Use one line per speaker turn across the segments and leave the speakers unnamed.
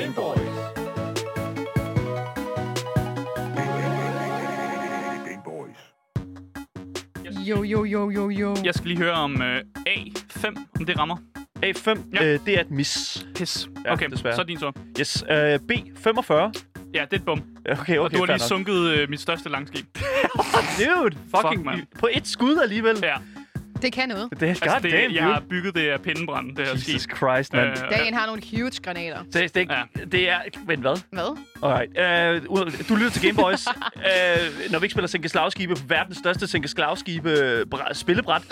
Gameboys.
Jo, jo, jo, jo, jo.
Jeg skal lige høre om øh, A5, om det rammer.
A5,
Ja.
øh, det er et mis.
Pis.
Ja,
okay,
desværre.
så er din tur.
Yes, øh, B45.
Ja, det er et bum.
Okay, okay,
og du har lige
nok.
sunket øh, mit største langskib.
Dude, fucking
Fuck, mand.
på et skud alligevel.
Ja,
Det kan noget.
Det er
altså det,
damn,
jeg har bygget det af pindebrand, det her
Jesus
skib.
Christ, man.
Øh,
Dagen har nogle huge granater.
Så det, det,
Ja.
det er... Men hvad?
Hvad?
Alright. Uh, du lytter til Gameboys. uh, når vi ikke spiller sænkeslagskibe på verdens største sænkeslagskibe spillebræt,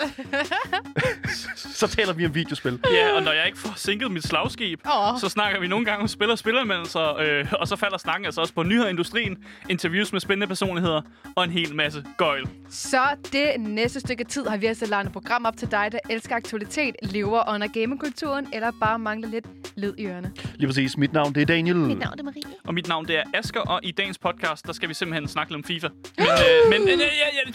så taler vi om videospil.
Ja, og når jeg ikke får sænket mit slagskib,
Åh.
så snakker vi nogle gange om spil og spilleranmeldelser, øh, og så falder snakken altså også på nyhedsindustrien, interviews med spændende personligheder og en hel masse gøjl.
Så det næste stykke tid har vi altså lavet et program op til dig, der elsker aktualitet, lever under gamerkulturen, eller bare mangler lidt lyd i ørerne.
Lige præcis. Mit navn, det er Daniel.
Mit navn er Marie.
Og mit navn det er Asker, og i dagens podcast, der skal vi simpelthen snakke lidt om FIFA. Men, øh, men øh, ja,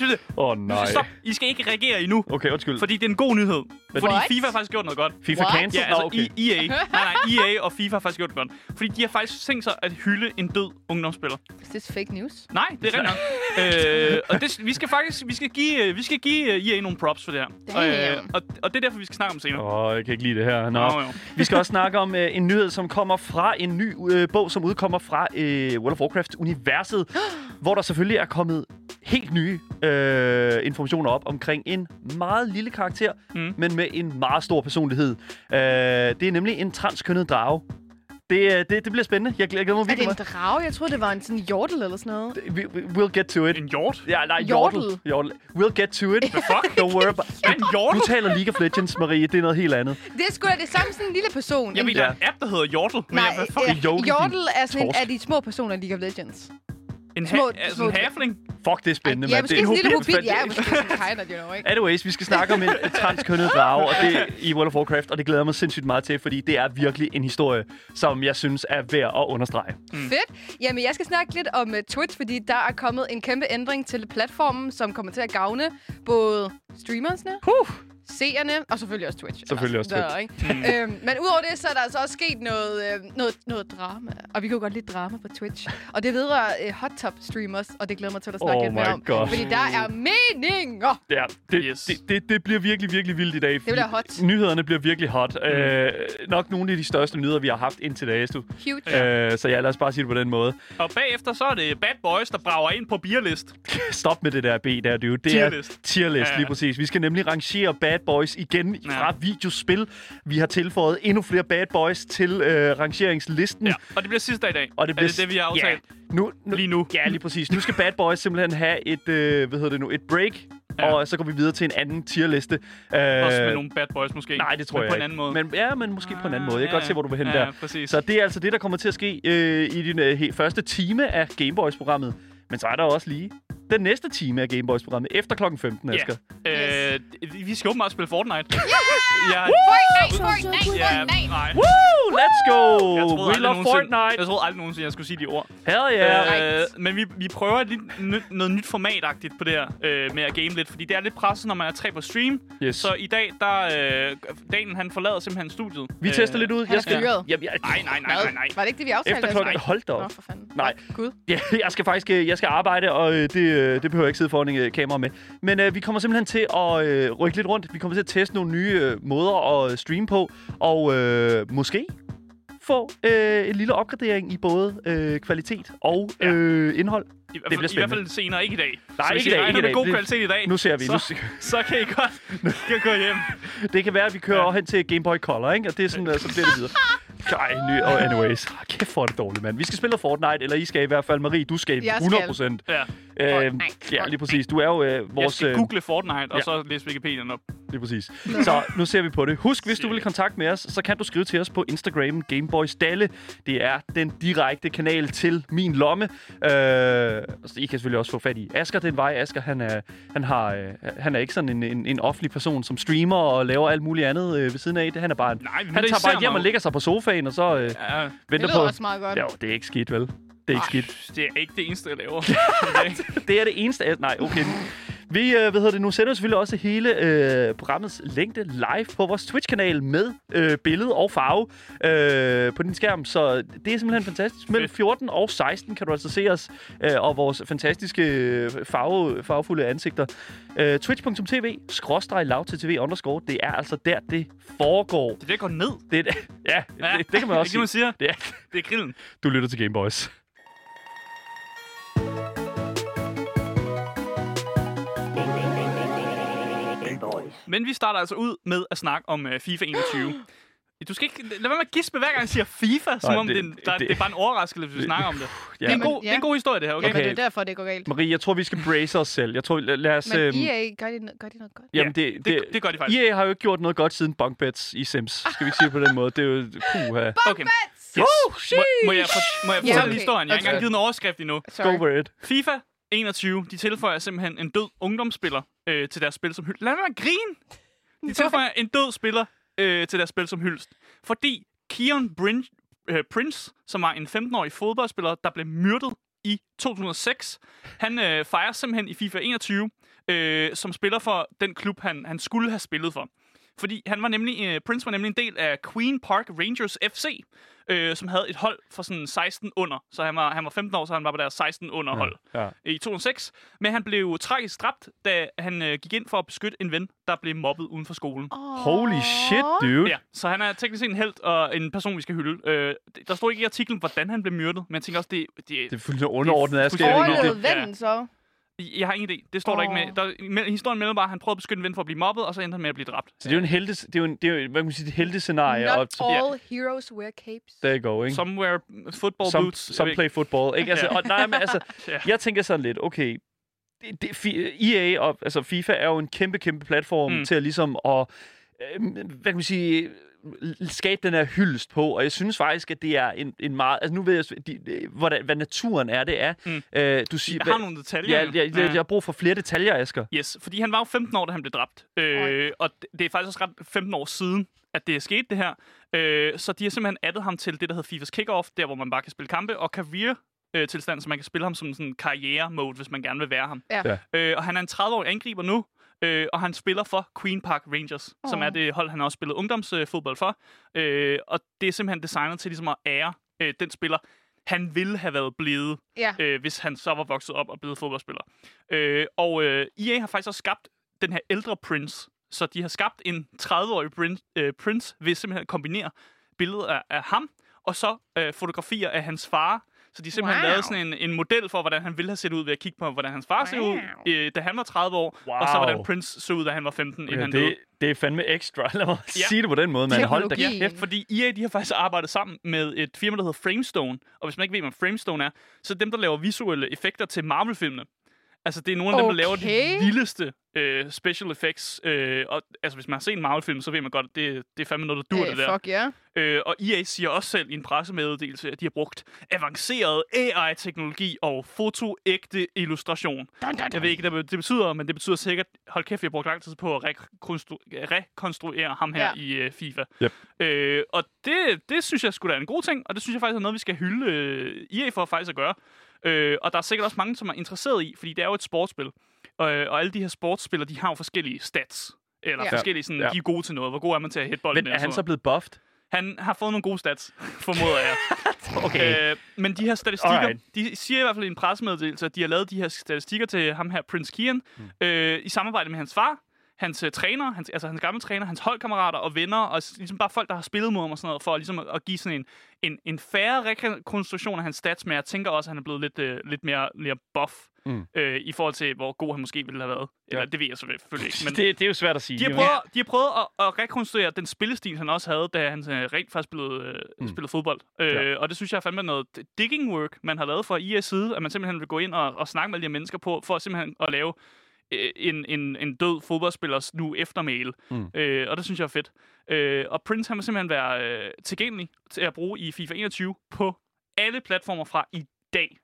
ja, ja,
Åh, oh, nej.
stop, I skal ikke reagere endnu,
Okay, undskyld.
fordi det er en god nyhed. Fordi
What?
FIFA har faktisk gjort noget godt.
FIFA
What?
cancel?
Ja, altså
Nå, okay.
EA. Nej, nej, EA og FIFA har faktisk gjort det godt. Fordi de har faktisk tænkt sig at hylde en død ungdomsspiller.
Is this fake news?
Nej, det er rigtigt nok. øh, og det, vi skal faktisk vi skal give, øh, vi skal give øh, EA nogle props for det her.
Damn.
og, og det er derfor, vi skal snakke om senere.
Åh, oh, jeg kan ikke lide det her. Nå.
Nå, jo.
Vi skal også snakke om øh, en nyhed, som kommer fra en ny øh, bog, som udkommer fra øh, World of Warcraft-universet, hvor der selvfølgelig er kommet helt nye øh, informationer op omkring en meget lille karakter,
Mm.
men med en meget stor personlighed. Øh, det er nemlig en transkønnet drage. Det, øh, det, det bliver spændende. Jeg glæder mig
Er det
virkelig
en drage? Jeg troede, det var en sådan hjortel eller sådan noget.
We, we, we'll get to it.
En hjort?
Ja, nej,
Hjortel.
Hjortel. Hjortel. We'll get to it.
The fuck?
Don't worry about
En hjort?
Nu taler League of Legends, Marie. Det er noget helt andet.
Det er sgu da det samme sådan en lille person.
Jeg ved, der er en app, der hedder Hjortel. Men
Nej,
jeg, hvad fuck?
din
Jodel er sådan en af de små personer i League of Legends.
En,
små-
ha- altså
små-
en hafling?
Fuck, det er spændende,
ja,
mand.
måske
Det er
en
hobbit,
hobbit. Ja, måske sådan you know, ikke?
Anyways, vi skal snakke om en en transkønnet drage og det, i World of Warcraft, og det glæder mig sindssygt meget til, fordi det er virkelig en historie, som jeg synes er værd at understrege.
Fedt. Jamen, jeg skal snakke lidt om uh, Twitch, fordi der er kommet en kæmpe ændring til platformen, som kommer til at gavne både streamersne,
Huh.
Seerne og selvfølgelig også Twitch.
Selvfølgelig også
Der, ikke? øhm, men udover det, så er der altså også sket noget, øh, noget, noget drama. Og vi kan jo godt lide drama på Twitch. Og det vedrører øh, hot top streamers, og det glæder mig til at snakke
Oh
lidt mere om.
God.
Fordi der er meninger.
Ja, det,
Yes.
det, det, det bliver virkelig, virkelig vildt i dag. fordi
bliver hot.
Nyhederne bliver virkelig hot. Mm. Øh, nok nogle af de største nyheder, vi har haft indtil dags. Du.
Huge.
Øh, så ja, lad os bare sige det på den måde.
Og bagefter så er det Bad Boys, der brager ind på beerlist.
Stop med det der B der, dude. Det
Tierlist.
er tierlist,
Ja.
lige præcis. Vi skal nemlig rangere bad boys igen
Ja.
fra videospil. Vi har tilføjet endnu flere bad boys til øh, rangeringslisten.
Ja, og det bliver sidste dag i dag.
Og det
er
bliver
det det, vi har aftalt?
Ja, nu, nu,
Lige nu.
Ja, lige præcis. Nu skal Bad Boys simpelthen have et, øh, hvad hedder det nu, et break,
Ja.
ja. og så går vi videre til en anden tierliste. Øh,
Også med nogle Bad Boys måske.
Nej, det tror
Men
jeg
på en anden måde.
Men, ja, men måske på en anden måde. Jeg kan
Ah,
godt se, hvor du vil hen
ja,
der.
Ja, præcis.
Så det er altså det, der kommer til at ske øh, i din øh, første time af Gameboys-programmet. Men så er der også lige den næste time af Gameboys-programmet efter klokken 15, Asger.
Ja. Øh, vi skal åbenbart spille Fortnite. Ja,
Fortnite, Fortnite,
ja,
Fortnite.
nej.
Woo! Let's go!
Jeg troede,
We
aldrig
love Fortnite!
Jeg troede aldrig nogensinde, jeg skulle sige de ord.
Hell yeah!
Right.
Øh, men vi, vi prøver lidt nyt, noget nyt formatagtigt på det her øh, med at game lidt, fordi det er lidt presset, når man er tre på stream.
Yes.
Så i dag, der øh, Daniel han forlader simpelthen studiet.
Vi
Øh,
tester lidt ud.
Han er fyret.
Jamen, jeg,
Nej, nej, nej, nej, nej.
Var det ikke det, vi aftalte?
Efter klokken...
Nej.
Hold da
Nå,
op.
for fanden.
Nej.
Gud.
Ja, jeg skal faktisk øh, jeg skal arbejde, og øh, det, øh, det behøver jeg ikke sidde foran en øh, kamera med. Men øh, vi kommer simpelthen til at øh, rykke lidt rundt. Vi kommer til at teste nogle nye øh, måder at streame på, og øh, måske få øh, en lille opgradering i både øh, kvalitet og
Ja.
øh, indhold.
I, hvert
bliver
fald, I hvert
spændende.
fald senere, ikke i dag.
Nej,
så
ikke i dag, ikke i dag.
god
Det-
kvalitet i dag,
Nu ser vi. Nu,
så, så kan I godt skal gå hjem.
det kan være, at vi kører
Ja.
ja. hen til Game Boy Color, ikke? Og det er sådan, øh, så bliver det videre. Ej, ny, oh, anyways. Kæft for det dårligt, mand. Vi skal spille Fortnite, eller I skal i hvert fald. Marie, du skal
Jeg skal.
100 procent.
Ja.
Øh,
Fortnite.
ja, lige præcis. Du er jo øh,
Jeg
vores...
skal
øh,
google Fortnite, og
ja.
så læse Wikipediaen op.
Lige præcis. Så nu ser vi på det. Husk, hvis du vil i kontakt med os, så kan du skrive til os på Instagram Gameboys Dalle. Det er den direkte kanal til min lomme. Øh, så I kan selvfølgelig også få fat i Asker den vej. Asker, han er, han har, øh, han er ikke sådan en, en, en offentlig person, som streamer og laver alt muligt andet øh, ved siden af det. Han er bare en,
Nej, vi
han tager bare hjem
mig.
og lægger sig på sofaen, og så øh,
Ja,
Det
venter
lyder
på...
også meget godt.
Jo, det er ikke skidt, vel? Det er ikke skidt.
det er ikke det eneste, jeg laver.
Det er det eneste... Nej, okay. Vi øh, hvad hedder det, nu sender selvfølgelig også hele øh, programmets længde live på vores Twitch-kanal med øh, billede og farve øh, på din skærm. Så det er simpelthen fantastisk. Mellem 14 og 16 kan du altså se os øh, og vores fantastiske øh, farve, farvefulde ansigter. Øh, Twitch.tv, skråstreg tv underscore. Det er altså der, det foregår.
Det er det, går ned.
Det, ja, ja det, det kan man også
det kan man
sige.
sige.
Det er,
Det er grillen.
du lytter til Gameboys.
Men vi starter altså ud med at snakke om uh, FIFA 21. Du skal ikke... Lad være med at gispe, hver gang jeg siger FIFA, som
Nej,
om det,
det-
der,
det-
det, er bare en overraskelse, hvis vi snakker om det.
Ja.
Det, er en god, det er en
ja.
god historie, det her, okay?
Okay. Men det er derfor, det går galt.
Marie, jeg tror, vi skal brace os selv. Jeg tror, lad, lad os...
Men
øhm,
EA, gør de, gør de noget godt?
Jamen, det,
det,
det,
det gør de faktisk.
EA har jo ikke gjort noget godt siden bunk bets i Sims. Skal vi sige på den måde? Det er jo... Puha.
Okay.
Yes.
Må, må jeg, for, må jeg
Ja,
fortælle
okay.
historien? Jeg har ikke engang givet en overskrift endnu.
Go
Sorry.
for it.
FIFA 21, de tilføjer simpelthen en død ungdomsspiller øh, til deres spil som hyldest. Lad mig grine! De tilføjer en død spiller øh, til deres spil som hyldest. Fordi Keon Brin- øh, Prince, som var en 15-årig fodboldspiller, der blev myrdet i 2006, han øh, fejrer simpelthen i FIFA 21 øh, som spiller for den klub, han, han skulle have spillet for. Fordi han var nemlig, øh, Prince var nemlig en del af Queen Park Rangers FC, øh, som havde et hold for sådan 16 under. Så han var, han var 15 år, så han var på deres 16 under hold
Ja.
i 2006. Men han blev tragisk dræbt, da han øh, gik ind for at beskytte en ven, der blev mobbet uden for skolen.
Holy shit, dude.
Ja, så han er teknisk set en held og en person, vi skal hylde. Øh, der står ikke i artiklen, hvordan han blev myrdet, men jeg tænker også, det, det,
Det er fuldstændig underordnet.
Fuldstændig
det,
Overlevede
det-
vennen så?
Jeg har ingen idé. Det står der ikke med. Der, me- historien melder bare, at han prøvede at beskytte en ven for at blive mobbet, og så endte han med at blive dræbt.
så det er jo en heltes, det er jo en, det er jo, hvad kan man sige, et heltescenarie.
Not
og, så,
all heroes wear capes.
there you go, ikke?
Somewhere football
Some,
boots.
some
ved ikke.
play football, ikke? Altså,
Ja.
og, nej, men altså,
Ja.
jeg tænker sådan lidt, okay, det, det, EA og altså FIFA er jo en kæmpe, kæmpe platform
mm.
til at ligesom at, øh, hvad kan man sige, skabe den her hyldest på, og jeg synes faktisk, at det er en, en meget... Altså nu ved jeg, de, de, hvordan, hvad naturen er, det er.
Mm.
Øh, du siger,
Jeg har nogle detaljer.
ja, jeg, jeg, jeg har brug for flere detaljer, Asger.
Yes, fordi han var jo 15 år, da han blev dræbt. Øh, og det- er faktisk også ret 15 år siden, at det er sket, det her. Øh, så de har simpelthen addet ham til det, der hedder FIFA's Kickoff, der hvor man bare kan spille kampe, og career øh, tilstand, så man kan spille ham som sådan en karriere-mode, hvis man gerne vil være ham.
Ja.
Ja.
Øh, og han er en 30-årig angriber nu, øh, og han spiller for Queen Park Rangers, oh. som er det hold, han har også spillet ungdomsfodbold for. Øh, og det er simpelthen designet til ligesom at ære øh, den spiller, han ville have været blevet,
Ja.
øh, hvis han så var vokset op og blevet fodboldspiller. Øh, og øh, EA har faktisk også skabt den her ældre Prince. Så de har skabt en 30-årig Prince, øh, Prince ved simpelthen at kombinere billeder af, af ham, og så øh, fotografier af hans far. Så de har simpelthen
Wow.
lavet sådan en, en model for, hvordan han ville have set ud ved at kigge på, hvordan hans far ser ud,
Wow.
øh, da han var 30 år, og så
Wow.
hvordan Prince så ud, da han var 15, inden
Ja,
han døde.
det, det er fandme ekstra. Lad mig
Ja.
sige det på den måde, man. Hold da kæft.
Fordi EA de har faktisk arbejdet sammen med et firma, der hedder Framestone. Og hvis man ikke ved, hvad Framestone er, så er det dem, der laver visuelle effekter til Marvel-filmene. Altså, det er nogle af dem, der laver de vildeste øh, special effects. Øh, og, altså, hvis man har set en Marvel-film, så ved man godt, at det, det er fandme noget, der dur
Øh,
det der.
fuck ja.
Øh, og EA siger også selv i en pressemeddelelse, at de har brugt avanceret AI-teknologi og fotoægte illustration.
Dun, dun,
Jeg ved ikke, hvad det betyder, men det betyder sikkert, hold kæft, vi har brugt lang tid på at rekonstru- rekonstruere ham her
Ja.
i uh, FIFA.
Yep.
Øh, og det, det synes jeg skulle da er en god ting, og det synes jeg faktisk er noget, vi skal hylde uh, EA for faktisk at gøre. Øh, og der er sikkert også mange, som er interesseret i, fordi det er jo et sportsspil. Og, og alle de her sportsspillere, de har jo forskellige stats. Eller
Ja.
forskellige sådan,
Ja.
de er gode til noget. Hvor god er man til at hit bolden?
Men er han så blevet buffed?
han har fået nogle gode stats, formoder jeg.
Okay.
Øh, men de her statistikker,
Alright.
de siger i hvert fald i en pressemeddelelse, at de har lavet de her statistikker til ham her, Prince Kian, mm. øh, i samarbejde med hans far, hans uh, træner, hans, altså hans gamle træner, hans holdkammerater og venner, og ligesom bare folk, der har spillet mod ham og sådan noget, for ligesom at, at give sådan en, en, en færre rekonstruktion af hans stats, men jeg tænker også, at han er blevet lidt, øh, lidt mere, mere buff,
Mm.
øh, i forhold til, hvor god han måske ville have været. Eller
Ja.
det ved jeg selvfølgelig ikke, men...
det, det er jo svært at sige.
De har prøvet, de har prøvet at, at rekonstruere den spillestil, han også havde, da han øh, rent faktisk spillede, øh,
Mm.
spillede fodbold. Øh,
Ja.
Og det synes jeg er fandme noget digging work, man har lavet fra IA's side, at man simpelthen vil gå ind og, og snakke med de her mennesker på, for simpelthen at lave øh, en, en, en død fodboldspillers nu eftermæle.
Mm.
Øh, og det synes jeg er fedt. Øh, og Prince han vil simpelthen være øh, tilgængelig til at bruge i FIFA 21 på alle platformer fra i dag.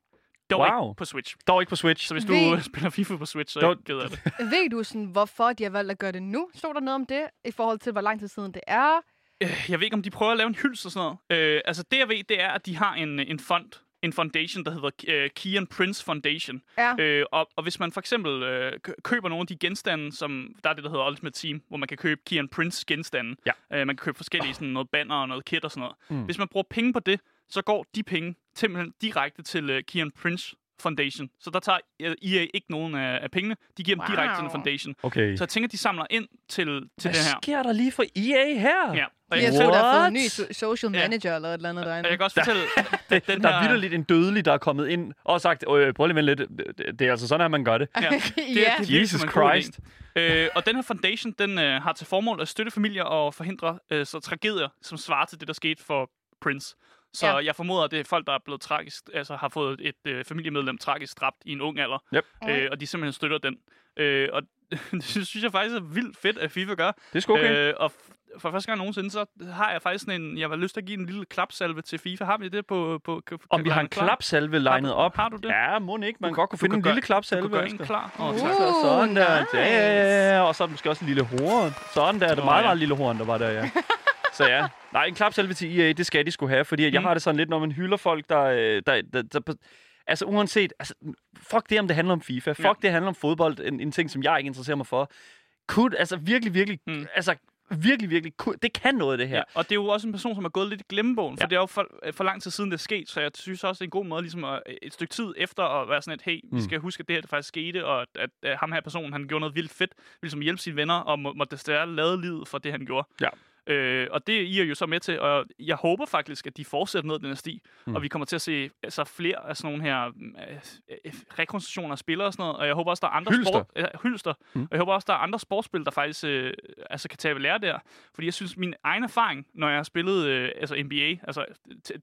Dog
Wow.
ikke på Switch.
Dog ikke på Switch.
Så hvis du
Ved-
spiller FIFA på Switch, så er
Dog-
af det.
Ved du sådan, hvorfor de har valgt at gøre det nu? Stod der noget om det, i forhold til, hvor lang tid siden det er?
Øh, Jeg ved ikke, om de prøver at lave en hyldest og sådan noget. Øh, altså, det jeg ved, det er, at de har en, en fond, en foundation, der hedder øh, Kian Prince Foundation.
Ja.
Øh, og, og hvis man for eksempel øh, kø- køber nogle af de genstande, som der er det, der hedder Ultimate Team, hvor man kan købe Kian Prince genstande.
Ja.
Øh, man kan købe forskellige sådan noget banner og noget kit og sådan noget.
Mm.
Hvis man bruger penge på det, så går de penge simpelthen direkte til øh, Kian Prince Foundation. Så der tager øh, EA ikke nogen af, af pengene. De giver dem
Wow.
direkte til en foundation.
Okay.
Så jeg tænker, de samler ind til, til
Hvad
det her.
sker der lige for EA her?
Ja. Og
Jeg
jeg,
tror, der har fået en ny so- social
Ja.
manager eller et eller andet
og jeg
derinde.
kan også fortælle,
Det,
den
der er
her-
vidderligt en dødelig, der er kommet ind og sagt, øh, prøv lige vente lidt, det, det er altså sådan, at man gør det.
Ja.
ja.
Det, det er
Jesus. Christ.
Øh, og den her foundation, den øh, har til formål at støtte familier og forhindre øh, så tragedier, som svarer til det, der skete for Prince. Så
Ja.
jeg formoder, at det er folk, der er blevet tragisk, altså har fået et øh, familiemedlem tragisk dræbt i en ung alder.
Yep.
Øh, og de simpelthen støtter den. Øh, og det synes jeg faktisk er vildt fedt, at FIFA gør.
Det er sgu okay.
Øh, og for første gang nogensinde, så har jeg faktisk sådan en, jeg har lyst til at give en lille klapsalve til FIFA. Har vi det på... på kan-
Om vi har en
klar?
klapsalve legnet
du-
op.
Har du det?
Ja, må ikke. Man kan godt kunne
Du
finde en
gøre-
lille
Du
klapsalve.
kan gøre en klar. Åh,
Uh.
tak.
Så sådan der.
nice.
Ja, og så er der måske også en lille horn. Sådan der. Det er
Nå,
meget,
ja.
meget lille horn, der var der, ja. Så ja, nej, en klapsalve til EA, det skal de skulle have, fordi at jeg
Mm.
har det sådan lidt, når man hylder folk, der, øh, der, der, der altså uanset, altså, fuck det, om det handler om FIFA, fuck
Ja.
det handler om fodbold, en, en ting, som jeg ikke interesserer mig for. Could, altså virkelig, virkelig,
Mm.
altså virkelig, virkelig, could, det kan noget, det her.
Ja, og det er jo også en person, som er gået lidt i glemmebogen, for
Ja.
det er jo for, for lang tid siden, det er sket, så jeg synes også, det er en god måde ligesom at, et stykke tid efter at være sådan et, hey,
Mm.
vi skal huske, at det her det faktisk skete, og at, at, at ham her person, han gjorde noget vildt fedt, ville ligesom hjælpe sine venner, og må, måtte desværre lade livet for det, han gjorde.
Ja.
Øh, og det er I er jo så med til, og jeg håber faktisk, at de fortsætter ned den her sti,
Mm.
og vi kommer til at se altså, flere af sådan nogle her øh, øh, rekonstruktioner af spillere og sådan noget, og jeg håber også, der er andre
Hylster.
sport, øh, hylster,
Mm.
og jeg håber også, der er andre sportsspil, der faktisk øh, altså, kan tage ved lære der, fordi jeg synes, min egen erfaring, når jeg har spillet øh, altså NBA, altså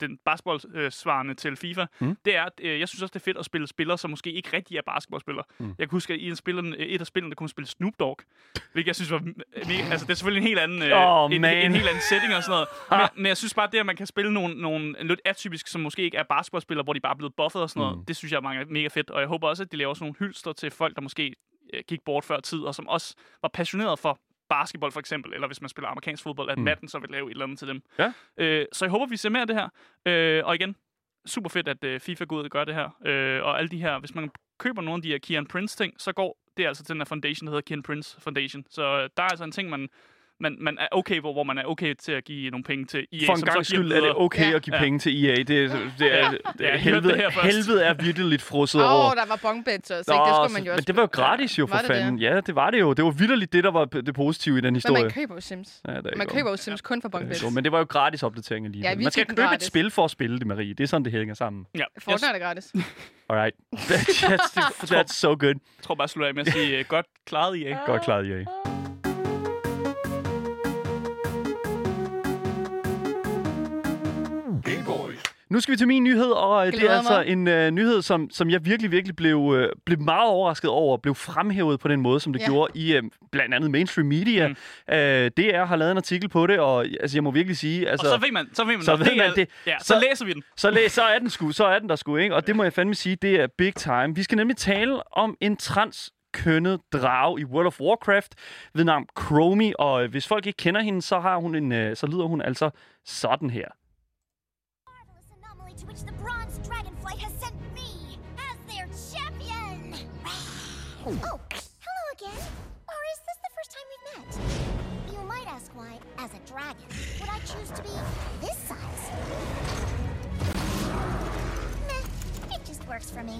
den basketball-svarende til FIFA,
Mm.
det er, at øh, jeg synes også, det er fedt at spille spillere, som måske ikke rigtig er basketballspillere.
Mm.
Jeg kan huske, at i en spiller, et af spillerne, der kunne spille Snoop Dogg, hvilket jeg synes var mega, altså det er selvfølgelig en helt anden, øh,
Åh,
en,
man.
En, helt anden setting og sådan noget, men, men jeg synes bare, det at man kan spille nogle, nogle lidt atypisk, som måske ikke er basketballspillere, hvor de bare er blevet buffet og sådan noget,
Mm.
det synes jeg er mega, fedt, og jeg håber også, at de laver sådan nogle hylster til folk, der måske øh, gik bort før tid, og som også var passionerede for basketball for eksempel, eller hvis man spiller amerikansk fodbold, at
Mm.
mm. Madden så vil lave et eller andet til dem.
Ja.
Øh, så jeg håber, vi ser mere af det her. Øh, og igen, super fedt, at øh, FIFA går ud og gør det her. Øh, og alle de her, hvis man køber nogle af de her Kian Prince ting, så går det altså til den her foundation, der hedder Kian Prince Foundation. Så øh, der er altså en ting, man, man, man er okay på, hvor man er okay til at give nogle penge til EA.
For en gang skyld er det okay
Ja.
at give
Ja.
penge til EA. Det, det er, det er
Ja, I hørte
helvede,
det her først.
helvede er virkelig lidt frosset
Åh,
over.
oh, der var bongbets også,
Nå,
ikke? Det skulle man jo
men
også
det var jo gratis jo, for
det det?
fanden. Ja, det var det jo. Det var vidderligt det, der var det positive i den
Men
historie.
man køber jo Sims.
ja, det er
Man
ikke
køber jo Sims kun for bongbets.
Jo, men det var jo gratis opdatering alligevel.
Ja,
man skal købe et
gratis.
spil for at spille det, Marie. Det er sådan, det hænger sammen.
Ja.
Fortnite er gratis.
Alright. That's, that's so good.
Jeg tror bare, jeg slutter af med at sige, godt klaret EA.
Godt klaret, EA. Nu skal vi til min nyhed, og øh, det er altså
mig.
en øh, nyhed, som, som jeg virkelig, virkelig blev, øh, blev meget overrasket over, blev fremhævet på den måde, som det
Ja.
gjorde i øh, blandt andet mainstream media.
Mm.
Øh, DR har lavet en artikel på det, og altså, jeg må virkelig sige... Altså,
Og så ved man, så ved man,
så ved man det.
Ja, så,
Så-
læser vi den.
så, læ- så er den sgu, så er den der sgu, ikke? Og det må jeg fandme sige, det er big time. Vi skal nemlig tale om en trans kønnet drage i World of Warcraft ved navn Chromie, og øh, hvis folk ikke kender hende, så har hun en, øh, så lyder hun altså sådan her.
To which the bronze dragonflight has sent me as their champion. oh, hello again. Or is this the first time we've met? You might ask why, as a dragon, would I choose to be this size? Works for me.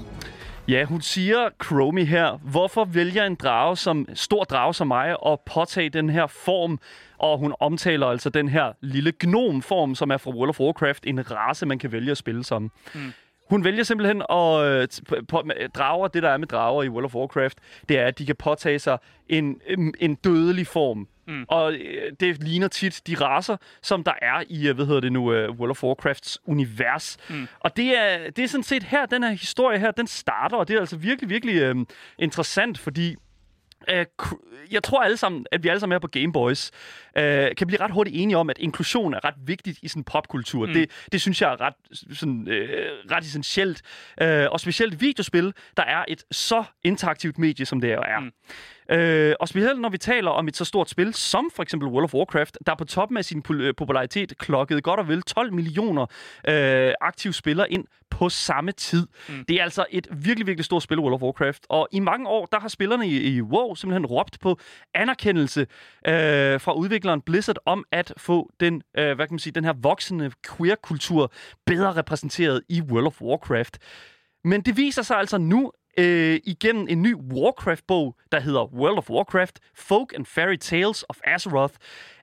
Ja, hun siger, Chromie her, hvorfor vælger en drage som, stor drage som mig at påtage den her form? Og hun omtaler altså den her lille gnomform, som er fra World of Warcraft, en race, man kan vælge at spille som.
Mm.
Hun vælger simpelthen at øh, t- på, på, med drager, det der er med drager i World of Warcraft, det er, at de kan påtage sig en, en, en dødelig form.
Mm.
Og øh, det ligner tit de raser, som der er i, øh, hvad hedder det nu, øh, World of Warcrafts univers.
Mm.
Og det er, det er sådan set her, den her historie her, den starter, og det er altså virkelig, virkelig øh, interessant, fordi øh, jeg tror alle sammen, at vi alle sammen er på Game Boys, øh, kan blive ret hurtigt enige om, at inklusion er ret vigtigt i sådan popkultur. Mm. Det, det synes jeg er ret, sådan, øh, ret essentielt. Øh, og specielt videospil, der er et så interaktivt medie, som det jo er.
Mm.
Øh, og specielt når vi taler om et så stort spil som for eksempel World of Warcraft, der på toppen af sin øh, popularitet klokkede godt og vel 12 millioner øh, aktive spillere ind på samme tid. Mm. Det er altså et virkelig, virkelig stort spil, World of Warcraft. Og i mange år, der har spillerne i, i WoW simpelthen råbt på anerkendelse øh, fra udvikleren Blizzard om at få den, øh, hvad kan man sige, den her voksende queer-kultur bedre repræsenteret i World of Warcraft. Men det viser sig altså nu øh, igennem en ny Warcraft-bog, der hedder World of Warcraft, Folk and Fairy Tales of Azeroth,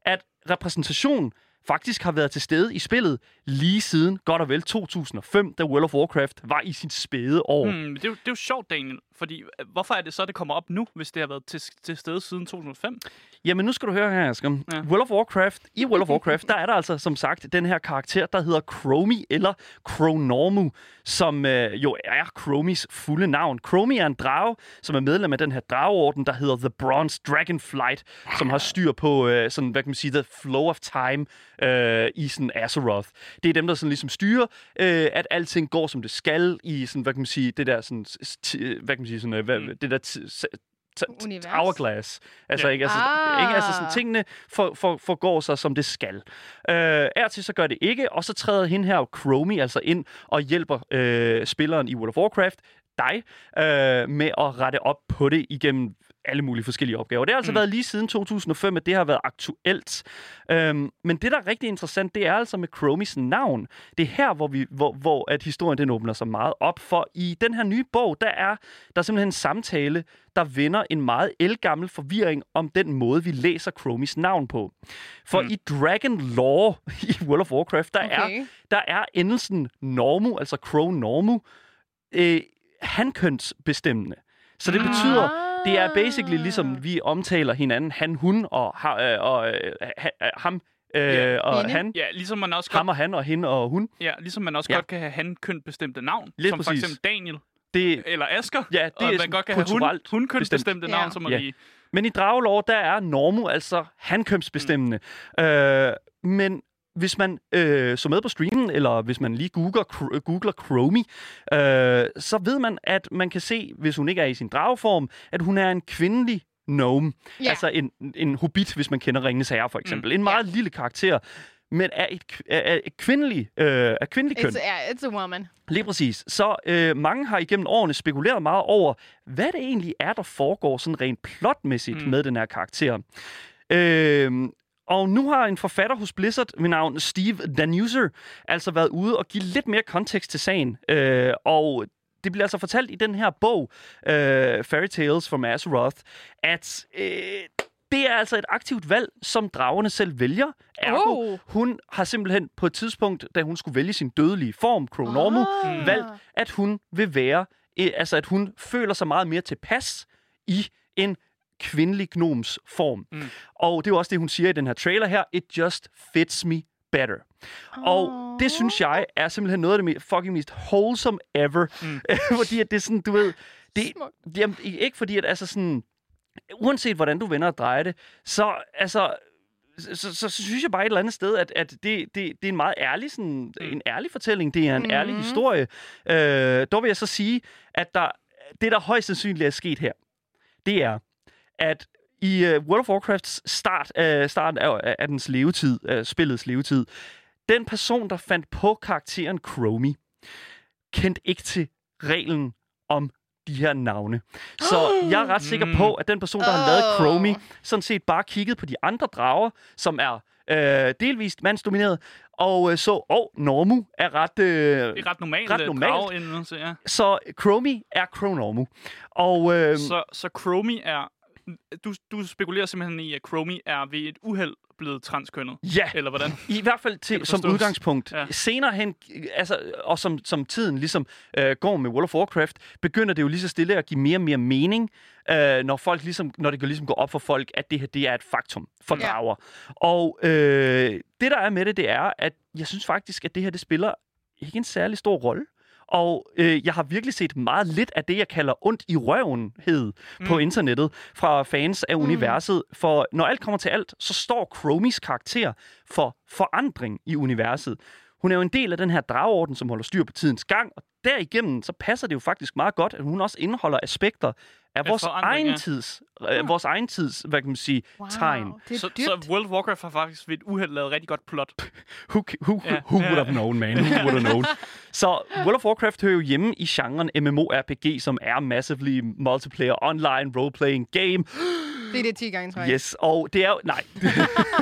at repræsentation faktisk har været til stede i spillet lige siden godt og vel 2005, da World of Warcraft var i sin spæde år. Mm.
Det, er jo, det er jo sjovt, Daniel. Fordi øh, hvorfor er det så, det kommer op nu, hvis det har været til, til stede siden 2005?
Jamen, nu skal du høre her, Asger. Ja. World of Warcraft, I World of Warcraft, der er der altså, som sagt, den her karakter, der hedder Chromie, eller Chronormu, som øh, jo er Chromies fulde navn. Chromie er en drage, som er medlem af den her drageorden, der hedder The Bronze Dragonflight, som har styr på, øh, sådan, hvad kan man sige, the flow of time øh, i sådan Azeroth. Det er dem, der sådan ligesom styrer, øh, at alting går, som det skal, i sådan, hvad kan man sige, det der sådan, t- hvad kan man sige, sådan, øh, hvad,
Mm.
det der hourglass. Altså,
Ja.
ikke? Altså,
Ah.
ikke? altså sådan, tingene for, for, forgår sig, som det skal. Øh, er til så gør det ikke, og så træder hende her, Chromie, altså ind og hjælper øh, spilleren i World of Warcraft, dig, øh, med at rette op på det igennem alle mulige forskellige opgaver. Det har altså mm. Været lige siden 2005, at det har været aktuelt. Øhm, men det, der er rigtig interessant, det er altså med Chromies navn. Det er her, hvor, vi, hvor, hvor at historien den åbner sig meget op, for i den her nye bog, der er der er simpelthen en samtale, der vender en meget elgammel forvirring om den måde, vi læser Chromies navn på. For mm. I Dragon Lore i World of Warcraft, der, er,
Okay.
der er endelsen Normu, altså Crow Normu, øh, hankønsbestemmende. Så det betyder, det er basically ligesom vi omtaler hinanden, han, hun og, ha, øh, og øh, ha, øh, ham øh,
Ja.
og
Hende.
han.
Ja, ligesom man også
Ham
godt,
og han og hende og hun.
ja, ligesom man også
Ja.
ja. godt kan have han-køn bestemte navn.
Lige
som
præcis.
for eksempel Daniel
Det,
eller Asker.
ja, det
og
er
man godt kan have hun, bestemte
Ja.
navn, som
Ja.
Marie.
Men i Dragelov, der er Normu altså hankønsbestemmende. Mm. Øh, men hvis man øh, så med på streamen, eller hvis man lige googler, googler Chromie, øh, så ved man, at man kan se, hvis hun ikke er i sin drageform, at hun er en kvindelig gnome.
Ja.
Altså en, en hobbit, hvis man kender Ringenes Herre for eksempel. Mm. En meget lille karakter, men er et, er, et kvindelig, øh, er kvindelig køn.
It's, yeah, it's a woman.
Lige præcis. Så øh, mange har igennem årene spekuleret meget over, hvad det egentlig er, der foregår sådan rent plotmæssigt mm.
Mm.
med den her karakter. Øh, og nu har en forfatter hos Blizzard ved navn Steve Danuser altså været ude og give lidt mere kontekst til sagen. Øh, og det bliver altså fortalt i den her bog, øh, Fairy Tales from Azeroth, at øh, det er altså et aktivt valg, som dragerne selv vælger. Ergo,
Oh.
hun har simpelthen på et tidspunkt, da hun skulle vælge sin dødelige form, Chronormu,
Ah.
valgt, at hun vil være, øh, altså at hun føler sig meget mere tilpas i en kvindelig gnoms form. Mm. Og det er jo også det, hun siger i den her trailer her. It just fits me better. Og det synes jeg er simpelthen noget af det mest, fucking mest wholesome ever. Mm. fordi at det er sådan, du ved... Det, jamen, ikke fordi, at altså sådan... Uanset hvordan du vender og drejer det, så altså... Så, så, så synes jeg bare et eller andet sted, at, at det, det, det er en meget ærlig, sådan, mm. en ærlig fortælling. Det er en mm. ærlig historie. Øh, dog vil jeg så sige, at der, det, der højst sandsynligt er sket her, det er, at i uh, World of Warcrafts start, uh, starten af, af dens levetid, uh, spillets levetid, den person, der fandt på karakteren Chromie, kendte ikke til reglen om de her navne. Så jeg er ret sikker på, at den person, der har lavet. Chromie, sådan set bare kiggede på de andre drager, som er øh, delvist mandsdomineret, og øh, så, oh, Normu er ret... Øh,
Det er ret normalt.
Ret
øh,
normalt.
dragindelse, ja.
så Chromie er Chronormu. Og øh,
Så, så Chromie er... Du, du spekulerer simpelthen i, at Chromie er ved et uheld blevet transkønnet.
ja,
Eller hvordan?
I hvert fald til, som udgangspunkt. Ja.
Ja.
Senere hen, altså, og som, som tiden ligesom øh, går med World of Warcraft, begynder det jo lige så stille at give mere og mere mening, øh, når, folk ligesom, når det kan ligesom gå op for folk, at det her det er et faktum for
Ja.
drager. Og øh, det, der er med det, det er, at jeg synes faktisk, at det her det spiller ikke en særlig stor rolle. Og øh, jeg har virkelig set meget lidt af det, jeg kalder ondt i røvenhed mm. på internettet fra fans af mm. universet. For når alt kommer til alt, så står Chromies karakter for forandring i universet. Hun er jo en del af den her dragorden, som holder styr på tidens gang, og derigennem, så passer det jo faktisk meget godt, at hun også indeholder aspekter af vores egen
ja.
tids, øh, vores egen tids, hvad kan man sige,
Wow,
tegn.
Så, så World of Warcraft har faktisk ved et uheld lavet rigtig godt plot.
Who, who,
Ja.
who would have known, man? Who would have known? Så World of Warcraft hører jo hjemme i genren MMORPG, som er massively multiplayer online role-playing game.
Det er det 10 gange, tror jeg.
Yes, og det er jo... Nej, det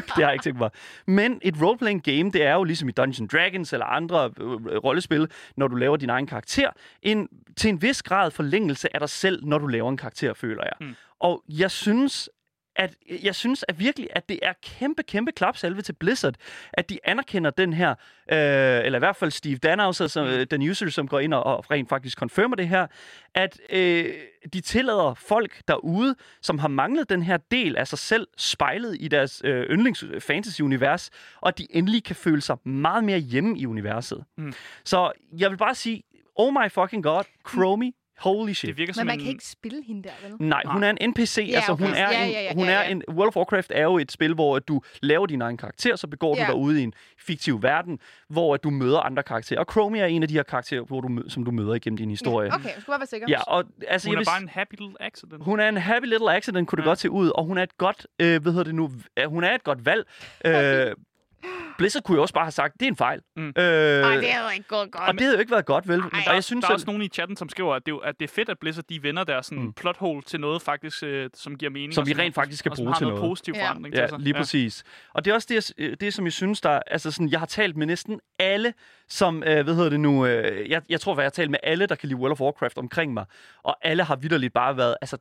har jeg ikke tænkt mig. Men et role-playing game, det er jo ligesom i Dungeons Dragons eller andre øh, rollespil, når du laver din egen karakter, en, til en vis grad forlængelse af dig selv, når du laver en karakter, føler jeg.
Mm.
Og jeg synes, at jeg synes at virkelig, at det er kæmpe, kæmpe klapsalve til Blizzard, at de anerkender den her, øh, eller i hvert fald Steve Danhauser, som, øh, den user, som går ind og, og rent faktisk confirmer det her, at øh, de tillader folk derude, som har manglet den her del af sig selv, spejlet i deres øh, yndlings fantasy-univers, og at de endelig kan føle sig meget mere hjemme i universet.
Mm.
Så jeg vil bare sige, oh my fucking god, Chromie, holy shit.
Det virker
Men man
en...
kan ikke spille hende der, vel?
Nej, hun er en NPC.
Ja,
altså,
okay.
hun er,
Ja,
en,
ja, ja,
hun
ja,
er
ja.
en... World of Warcraft er jo et spil, hvor du laver din egen karakter, så begår
Ja.
du dig ude i en fiktiv verden, hvor du møder andre karakterer. Og Chromie er en af de her karakterer, hvor du, mø- som du møder igennem din historie.
Ja, okay, jeg skulle bare være sikker.
Ja, og altså,
Hun er
vil
bare en happy little accident.
hun er en happy little accident, kunne det
Ja.
godt se ud, og hun er et godt, øh, hvad hedder det nu, hun er et godt valg. Øh, Blizzard kunne jo også bare have sagt, det er en fejl.
Mm.
Øh,
Ej, det havde ikke gået godt.
og det havde jo ikke været godt, vel?
Men
og
der,
jeg synes,
der er
at,
også nogen i chatten, som skriver, at det, er at det er fedt, at Blizzard de vender deres sådan,
Mm.
plot hole til noget, faktisk, øh, som giver mening.
Som
og
vi rent faktisk skal
og
bruge til
noget.
noget.
positiv
Ja.
forandring
Ja,
til sig.
lige præcis. Og det er også det, jeg- det, som jeg synes, der... Altså sådan, jeg har talt med næsten alle, som... Øh, hvad hedder det nu? Øh, jeg, jeg tror, at jeg har talt med alle, der kan lide World of Warcraft omkring mig. Og alle har vidderligt bare været... Altså,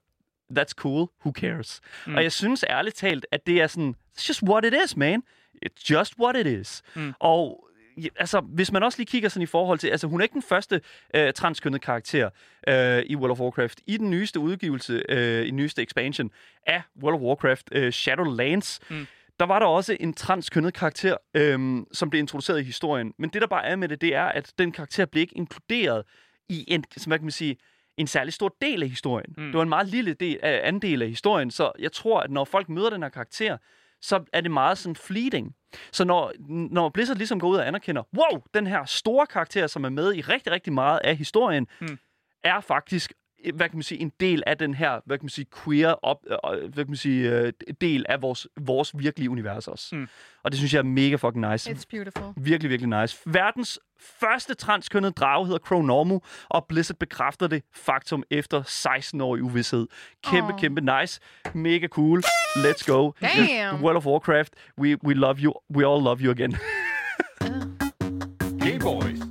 that's cool. Who cares? Mm.
Mm.
Og jeg synes ærligt talt, at det er sådan... It's just what it is, man. It's just what it is.
Mm.
Og altså, hvis man også lige kigger sådan i forhold til... Altså, hun er ikke den første øh, transkønnede karakter øh, i World of Warcraft. I den nyeste udgivelse, øh, i den nyeste expansion af World of Warcraft, øh, Shadowlands,
Mm.
der var der også en transkønnet karakter, øhm, som blev introduceret i historien. Men det, der bare er med det, det er, at den karakter blev ikke inkluderet i en, som hvad kan man sige, en særlig stor del af historien. Mm. Det var en meget lille del, af, andel af historien, så jeg tror, at når folk møder den her karakter, så er det meget sådan fleeting. Så når, når Blizzard ligesom går ud og anerkender, wow, den her store karakter, som er med i rigtig, rigtig meget af historien,
Mm.
er faktisk hvad kan man sige, en del af den her, hvad kan man sige, queer op, øh, hvad kan man sige, øh, del af vores, vores virkelige univers også.
Mm.
Og det synes jeg er mega fucking nice.
It's beautiful.
Virkelig, virkelig nice. Verdens første transkønnede drage hedder Chronormu, og Blizzard bekræfter det faktum efter 16 år i uvidshed. Kæmpe,
Åh.
kæmpe nice. Mega cool. Let's go.
Damn.
World of Warcraft. We, we love you. We all love you again.
Gay Boys.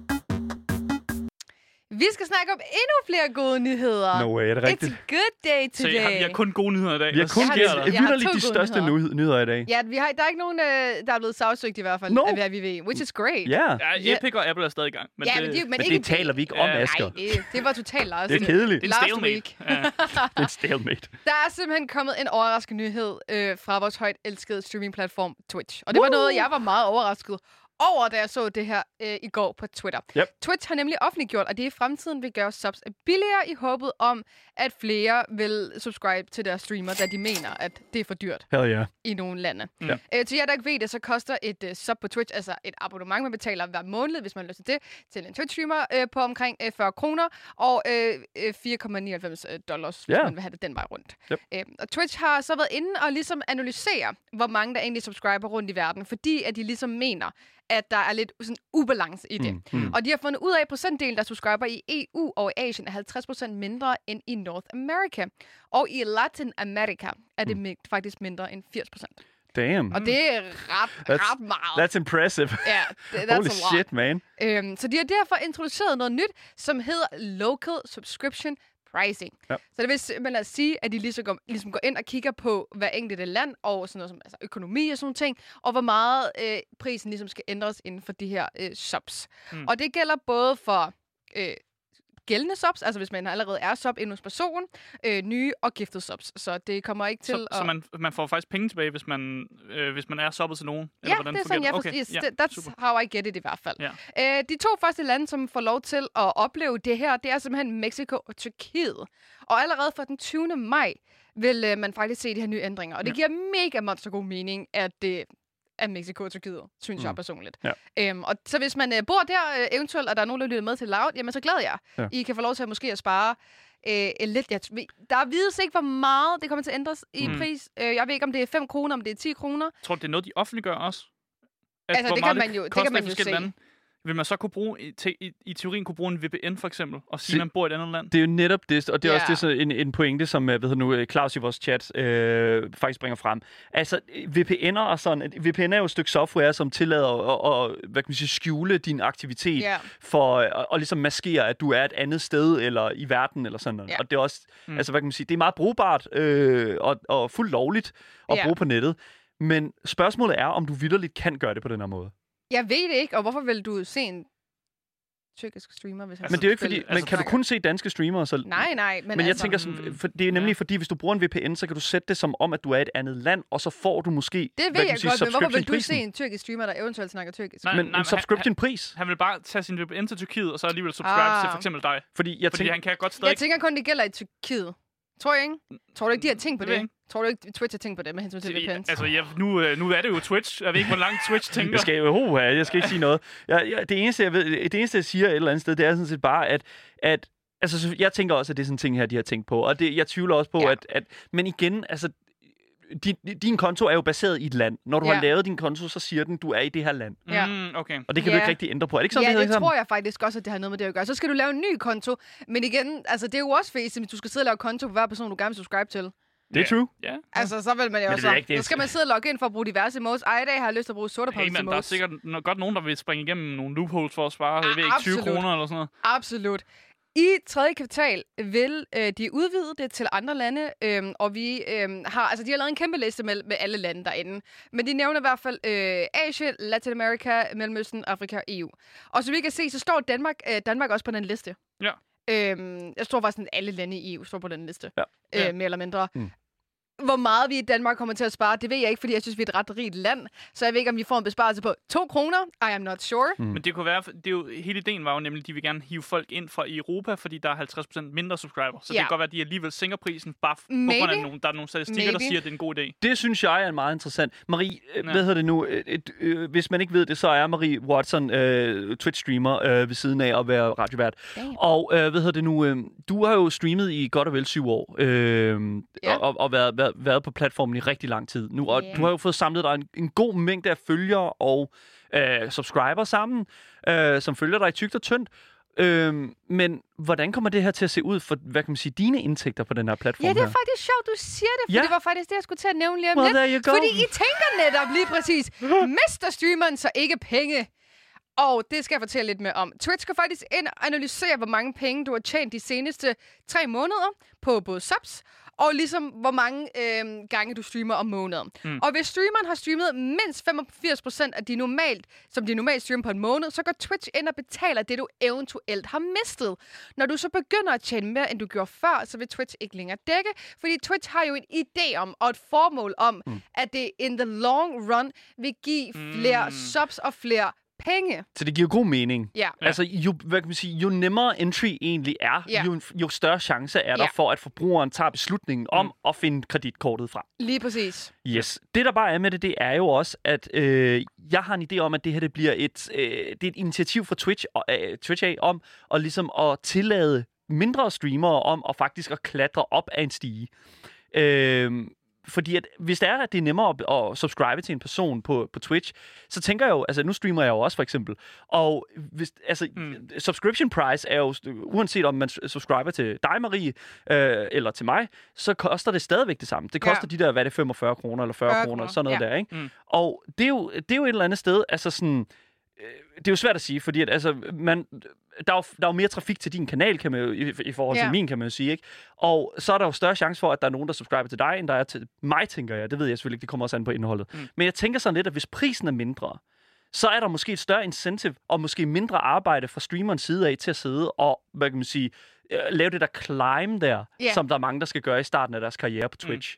Vi skal snakke om endnu flere gode nyheder.
No way, er det
It's
rigtigt?
a good day
Så
today.
jeg har, vi har kun gode nyheder i dag.
Vi har kun
Jeg har- jeg har to
de
gode
største
nyheder.
nyheder. i dag.
Ja, vi har, der er ikke nogen, øh, der er blevet sagsøgt i hvert fald,
No.
af hvad vi ved. Which is great.
Ja,
Ja. Epic og Apple er stadig i gang. Men
ja
det,
men, det, men,
men
ikke
det taler vi ikke om,
Ja,
Asger.
Nej, det, det var totalt Lars.
Det er kedeligt.
det er en stalemate.
Det er stalemate.
Der er simpelthen kommet en overraskende nyhed øh, fra vores højt elskede streamingplatform Twitch. Og det var
Woo!
noget, jeg var meget overrasket over, da jeg så det her øh, i går på Twitter.
Yep.
Twitch har nemlig offentliggjort, at det i fremtiden vil gøre subs billigere i håbet om, at flere vil subscribe til deres streamer, da de mener, at det er for dyrt
Hell yeah.
i nogle lande.
Ja.
Øh, til jer, der ikke ved det, så koster et uh, sub på Twitch, altså et abonnement, man betaler hver måned, hvis man har lyst til det, til en Twitch-streamer øh, på omkring øh, 40 kroner, og øh, øh, 4,99 dollars, hvis
Ja.
man vil have det den vej rundt.
Yep.
Øh, og Twitch har så været inde og ligesom analysere, hvor mange der egentlig subscriber rundt i verden, fordi at de ligesom mener, at der er lidt sådan ubalance i det.
Mm, mm.
Og de har fundet ud af, at procentdelen, der subscriber i EU og i Asien, er 50% mindre end i North America. Og i Latin America er det mm. faktisk mindre end 80%.
Damn.
Og det er ret,
That's-
ret meget.
That's impressive.
ja, det, that's
Holy
a lot.
shit, man.
Øhm, så de har derfor introduceret noget nyt, som hedder Local Subscription Pricing.
Ja.
Så det vil simpelthen at sige, at de ligesom går, ligesom går ind og kigger på hver enkelte land, og sådan noget som altså økonomi og sådan ting, og hvor meget øh, prisen ligesom skal ændres inden for de her øh. Mm.
Mm.
Og det gælder både for øh, gældende subs, altså hvis man allerede er sub inde hos personen, øh, nye og giftede subs. Så det kommer ikke til
Så,
at...
så man, man får faktisk penge tilbage, hvis man, øh, hvis man er soppet til nogen?
Ja, det er sådan, jeg
okay.
forstår. Yes,
ja,
that- that's
super.
how I get it i hvert fald.
Ja.
Øh, de to første lande, som får lov til at opleve det her, det er simpelthen Mexico og Tyrkiet. Og allerede fra den 20. maj vil øh, man faktisk se de her nye ændringer. Og det giver mega monster god mening, at det af Mexico og Tyrkiet, synes mm. jeg personligt.
Ja.
Øhm, og så hvis man øh, bor der, øh, eventuelt, og der er nogen, der lytter med til Loud, jamen så glæder jeg.
Ja.
I kan få lov til at måske at spare øh, lidt. Jeg, der vides ikke, hvor meget det kommer til at ændres i
Mm.
pris. Øh, jeg ved ikke, om det er 5 kroner, om det er 10 kroner.
Tror du, det er noget, de offentliggør også?
Altså,
hvor
det kan man jo- det kan man jo se.
lande? Vil man så kunne bruge, i, te, i, i teorien kunne bruge en VPN for eksempel, og sige, at man bor i et andet land?
Det er jo netop det, og det er
Ja.
også det, så en, en pointe, som øh, hvad hedder nu, øh, Claus i vores chat øh, faktisk bringer frem. Altså, VPN'er og sådan, VPN er jo et stykke software, som tillader at, at hvad kan man sige, skjule din aktivitet
Ja.
for øh, at, at ligesom maskere, at du er et andet sted eller i verden eller sådan noget.
Ja.
Og det er også,
Mm.
altså hvad kan man sige, det er meget brugbart øh, og, og fuldt lovligt at
Ja.
bruge på nettet. Men spørgsmålet er, om du vidderligt kan gøre det på den her måde.
Jeg ved det ikke, og hvorfor vil du se en tyrkisk streamer, hvis han
Altså,
Men det er jo ikke fordi,
spiller-
men kan du kun se danske streamere? Så,
Nej, nej, men,
Men, jeg
altså,
tænker, sådan, for det er nemlig
ja.
fordi, hvis du bruger en VPN, så kan du sætte det som om, at du er i et andet land, og så får du måske,
Det ved jeg
sige,
godt, men hvorfor vil du se en tyrkisk streamer, der eventuelt snakker tyrkisk?
Nej,
Men
nej,
en
men
subscription-pris.
Han vil bare tage sin VPN til Tyrkiet, og så alligevel subscribe
Ah.
til for eksempel dig.
Fordi jeg
Fordi
tænker,
han kan godt stadig...
Jeg tænker kun, det gælder i Tyrkiet. Tror jeg ikke? Tror du ikke, de har tænkt på
Det
det? Tror du ikke, Twitch har tænkt på det med hensyn til. VPNs?
Altså, jeg, nu, øh, nu er det jo Twitch. Jeg ved ikke, hvor langt Twitch tænker.
jeg skal, jo, uh, jeg skal ikke sige noget. Jeg, jeg, det, eneste, jeg ved, det eneste, jeg siger et eller andet sted, det er sådan set bare, at, at altså, så jeg tænker også, at det er sådan en ting her, de har tænkt på. Og det, jeg tvivler også på,
Ja.
at, at... Men igen, altså, din, din konto er jo baseret i et land. Når du
Ja.
har lavet din konto, så siger den, du er i det her land.
Ja.
Mm, okay.
Og det kan
Ja.
du ikke rigtig ændre på. Er det ikke sådan,
ja,
det
det
hedder
tror jeg faktisk også, at det har noget med det at gøre. Så skal du lave en ny konto. Men igen, altså, det er jo også fedt, hvis du skal sidde og lave konto på hver person, du gerne vil subscribe til.
Det er true.
Ja.
Altså, så vil man jo også...
ikke.
Så skal man sidde og logge ind for at bruge diverse emotes. Ej, i dag har jeg lyst til at bruge sorte
Hey, man, der er sikkert godt nogen, der vil springe igennem nogle loopholes for at spare, jeg ved ikke, 20
absolut.
kroner eller sådan noget.
Absolut. I tredje kvartal vil øh, de udvide det til andre lande, øhm, og vi øhm, har, altså de har lavet en kæmpe liste med, med alle lande derinde. Men de nævner i hvert fald øh, Asien, Latinamerika, Mellemøsten, Afrika og EU. Og som vi kan se, så står Danmark, øh, Danmark også på den liste.
Ja.
Øhm, jeg tror faktisk, at alle lande i EU står på den liste.
Ja.
Øh,
Ja.
mere eller mindre.
Mm.
Hvor meget vi i Danmark kommer til at spare, det ved jeg ikke, fordi jeg synes, vi er et ret rigt land. Så jeg ved ikke, om vi får en besparelse på 2 kroner. I am not sure.
Mm.
Men det kunne være, det er jo, hele ideen var jo nemlig, at de vil gerne hive folk ind fra Europa, fordi der er 50% mindre subscriber. Så det
Ja.
kan godt være, at de alligevel sænker prisen, bare f- på grund
Maybe.
af, nogle, der er nogle statistikker, der
Maybe.
siger, at det er en god idé.
Det synes jeg er meget interessant. Marie, øh,
Ja.
hvad hedder det nu? Øh, et, øh, hvis man ikke ved det, så er Marie Watson øh, Twitch-streamer øh, ved siden af at være radiovært.
Damn.
Og øh, hvad hedder det nu? Øh, du har jo streamet i godt og vel syv år, øh,
Ja.
og, og været, været, været på platformen i rigtig lang tid nu. Og
Ja.
du har jo fået samlet dig en, en god mængde af følgere og øh, subscriber sammen, øh, som følger dig i tygt og tyndt. Øh, men hvordan kommer det her til at se ud for, hvad kan man sige, dine indtægter på den her platform
Ja, det er
her?
faktisk sjovt, du siger det, for
Ja.
det var faktisk det, jeg skulle til at nævne lige om
Well,
lidt. Fordi I tænker netop lige præcis, mister streameren så ikke penge? Og det skal jeg fortælle lidt mere om. Twitch skal faktisk ind og analysere, hvor mange penge du har tjent de seneste tre måneder på både subs, og ligesom hvor mange øh, gange du streamer om måneden. Mm. Og hvis streameren har streamet mindst 85% af de normalt, som de normalt streamer på en måned, så går Twitch ind og betaler det, du eventuelt har mistet. Når du så begynder at tjene mere, end du gjorde før, så vil Twitch ikke længere dække, fordi Twitch har jo en idé om, og et formål om, mm. at det in the long run vil give flere
Mm.
subs og flere penge.
Så det giver god mening.
Ja.
Altså, jo, hvad kan man sige, jo nemmere entry egentlig er,
Ja.
jo, jo større chance er der
Ja.
for, at forbrugeren tager beslutningen om at finde kreditkortet frem.
Lige præcis.
Yes. Det, der bare er med det, det er jo også, at øh, jeg har en idé om, at det her det bliver et, øh, det er et initiativ fra Twitch, og, øh, Twitch af, om at, ligesom at tillade mindre streamere om at faktisk at klatre op af en stige. Øh, fordi at, hvis det er, at det er nemmere at, at subscribe til en person på, på Twitch, så tænker jeg jo, altså nu streamer jeg jo også for eksempel, og hvis, altså, mm. subscription price er jo, uanset om man subscriber til dig, Marie, øh, eller til mig, så koster det stadigvæk det samme. Det koster
Ja.
de der, hvad er det, 45 kroner eller 40
40
kroner, sådan noget
ja.
der, ikke?
Mm.
Og det er, jo, det er jo et eller andet sted, altså sådan, det er jo svært at sige, fordi at, altså, man, der, er jo, der er jo mere trafik til din kanal, kan man jo, i, i forhold til
Ja.
min, kan man jo sige, ikke? Og så er der jo større chance for, at der er nogen, der subscriber til dig, end der er til mig, tænker jeg. Det ved jeg selvfølgelig ikke, det kommer også an på indholdet. Mm. Men jeg tænker sådan lidt, at hvis prisen er mindre, så er der måske et større incentive, og måske mindre arbejde fra streamerens side af til at sidde og, hvad kan man sige, øh, lave det der climb der,
Ja.
som der er mange, der skal gøre i starten af deres karriere på Twitch.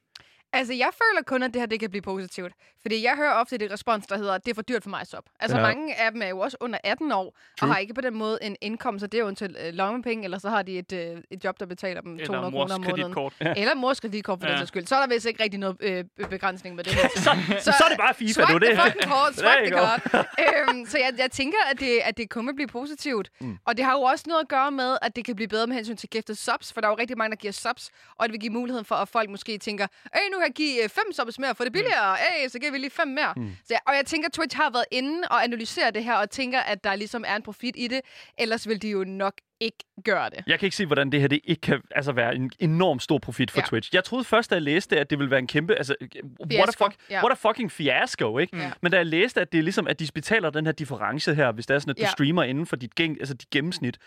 Altså, jeg føler kun, at det her det kan blive positivt. Fordi jeg hører ofte det respons, der hedder, det er for dyrt for mig at stoppe. Altså,
Ja.
mange af dem er jo også under 18 år,
True.
og har ikke på den måde en indkomst, så det er jo eventuelt øh, lommepenge, eller så har de et, øh, et job, der betaler dem 200
Eller
kroner om måneden. Ja. Eller mors kreditkort for ja. Den sags skyld. Så er der vist ikke rigtig noget øh, begrænsning med det her.
Så, så, så er det bare FIFA, du. Det.
fucking the
you go.
card. øhm, så jeg, jeg tænker, at det, at det kun vil blive positivt. Mm. Og det har jo også noget at gøre med, at det kan blive bedre med hensyn til gifted subs, for der er jo rigtig mange, der giver subs, og det vil give muligheden for, at folk måske tænker, hey, nu kan give øh, fem subs mere, for det er billigere, hey, så giver vi lige fem mere. Mm. Så, og jeg tænker, Twitch har været inde og analysere det her, og tænker, at der ligesom er en profit i det, ellers vil de jo nok ikke gøre det.
Jeg kan ikke se, hvordan det her det ikke kan altså, være en enorm stor profit for
Ja.
Twitch. Jeg troede først, da jeg læste, at det ville være en kæmpe... Altså, what, a
Fiasko,
fuck,
ja.
what a fucking fiasco, ikke?
Ja.
Men da jeg læste, at det er ligesom, at de betaler den her difference her, hvis det er sådan, at du
Ja.
streamer inden for dit, gæng, altså dit gennemsnit,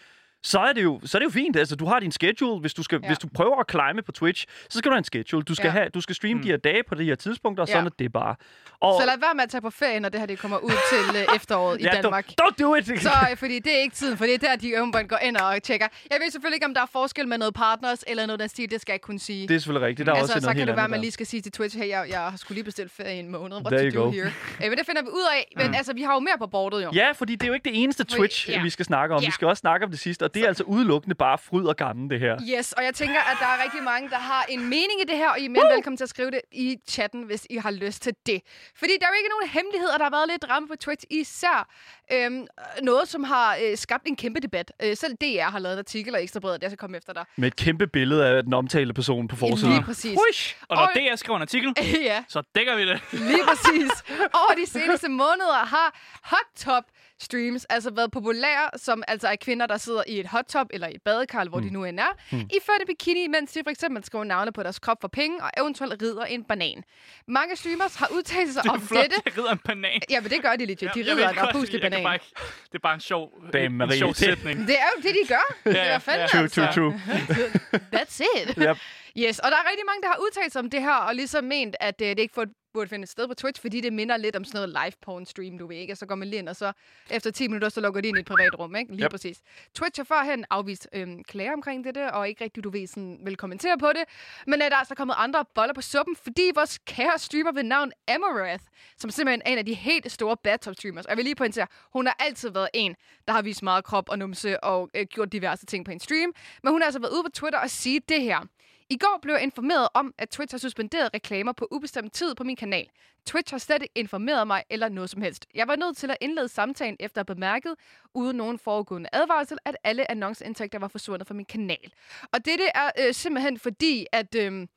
så er, det jo, så er det jo fint. Altså, du har din schedule. Hvis du, skal,
Ja.
hvis du prøver at climbe på Twitch, så skal du have en schedule. Du skal,
Ja.
have, du skal streame de her dage på de her tidspunkter, og
Ja.
sådan er det bare. Og,
Så lad være med at tage på ferie, når det her det kommer ud til øh, efteråret i
ja,
Danmark.
Don't, don't do it!
Så, øh, fordi det er ikke tiden, for det er der, de øvrigt går ind og tjekker. Jeg ved selvfølgelig ikke, om der er forskel med noget partners eller noget den stil, det skal jeg ikke kunne sige.
det er selvfølgelig rigtigt. Der er
altså,
også
så
noget
kan det være, at man lige skal sige til Twitch, hey, jeg, jeg har skulle lige bestilt ferie i en måned. What
There
to
you
do
go.
here? Øh, men det finder vi ud af. Men altså, vi har jo mere på bordet jo.
Ja, fordi det er jo ikke det eneste Twitch,
ja.
vi skal snakke om.
Ja.
Vi skal også snakke om det sidste, og det er altså udelukkende bare fryd og gammel, det her.
Yes, og jeg tænker, at der er rigtig mange, der har en mening i det her, og I er mere velkommen til at skrive det i chatten, hvis I har lyst til det. Fordi der er jo ikke nogen hemmeligheder, der har været lidt drama på Twitch, især øhm, noget, som har øh, skabt en kæmpe debat. Øh, selv DR har lavet en artikel og ekstrabladet, jeg skal komme efter dig.
Med et kæmpe billede af den omtalte person på forsiden.
Lige præcis.
Huish!
Og når
Og-
DR skriver en artikel,
ja.
så dækker vi det.
Lige præcis. Over de seneste måneder har hot top streams altså været populære, som altså er kvinder, der sidder i et hot tub eller i et badekar, eller hvor
Hmm.
de nu end er, mm. iført en bikini, mens de for eksempel skriver navne på deres krop for penge, og eventuelt rider en banan. Mange streamers har udtalt sig
Det er
om
flot,
dette.
jeg rider en banan.
Ja, men det gør de legit. De
Jeg
rider en
godt, kan
banan.
bare ikke- Det er bare en sjov,
Damn,
en
Marie.
sjov
Det-
sætning.
Det er jo det, de gør.
Ja,
Det er fandme
ja.
True,
altså.
true, true.
That's it.
Yep.
Yes, og der er rigtig mange, der har udtalt sig om det her, og ligesom ment, at øh, det ikke får- burde finde sted på Twitch, fordi det minder lidt om sådan noget live porn stream, du ved ikke? Og så går man lige ind, og så efter 10 minutter, så logger de ind i et privat rum, ikke? Lige
Yep.
præcis. Twitch har førhen afvist øhm, klager omkring det, og ikke rigtig, du ved, sådan, vil kommentere på det. Men øh, der er altså kommet andre boller på suppen, fordi vores kære streamer ved navn Amaranth, som simpelthen er en af de helt store bathtub streamers, og jeg vil lige pointere, hun har altid været en, der har vist meget krop og numse og øh, gjort diverse ting på en stream. Men hun har altså været ude på Twitter og sige det her. I går blev jeg informeret om, at Twitch har suspenderet reklamer på ubestemt tid på min kanal. Twitch har slet ikke informeret mig eller noget som helst. Jeg var nødt til at indlede samtalen efter at bemærket, uden nogen foregående advarsel, at alle annonceindtægter var forsvundet fra min kanal. Og dette er øh, simpelthen fordi, at, øh,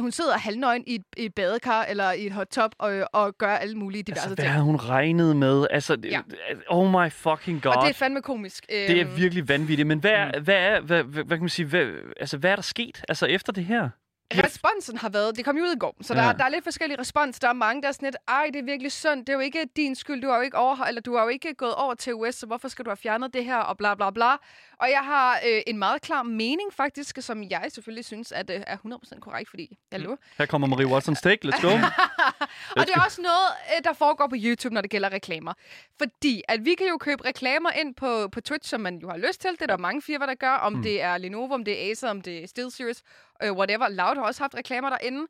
at hun sidder halvnøgen i et, i et badekar eller i et hot tub og, og gør alle mulige diverse
Altså, hvad
ting.
har hun regnet med? Altså,
Ja.
oh my fucking god.
Og det er fandme komisk.
det er
Øhm,
virkelig vanvittigt. Men hvad, er, hvad, er, hvad, hvad, hvad kan man sige, hvad, altså, hvad er der sket altså, efter det her?
Responsen har været, det kom jo ud i går, så der,
Ja.
der er lidt forskellige respons. Der er mange, der er sådan lidt, ej, det er virkelig synd, det er jo ikke din skyld, du har jo ikke over, eller du har jo ikke gået over til US, så hvorfor skal du have fjernet det her, og bla bla bla. Og jeg har øh, en meget klar mening faktisk, som jeg selvfølgelig synes at, øh, er 100% korrekt, fordi, hallo.
Her kommer Marie Watsons take. Let's go.
Og det er også noget, øh, der foregår på YouTube, når det gælder reklamer. Fordi at vi kan jo købe reklamer ind på, på Twitch, som man jo har lyst til. Det er der mange firmaer, der gør. Om mm. det er Lenovo, om det er Acer, om det er SteelSeries, øh, whatever. Loud har også haft reklamer derinde.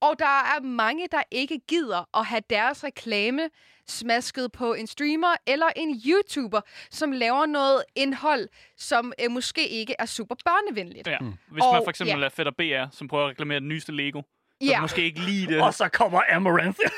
Og der er mange, der ikke gider at have deres reklame smasket på en streamer eller en YouTuber, som laver noget indhold, som øh, måske ikke er super børnevenligt.
Ja. Hvis man for eksempel
ja.
er Fætter BR, som prøver at reklamere den nyeste Lego, så
Ja.
ja. måske ikke lige det.
Og så kommer Amaranth.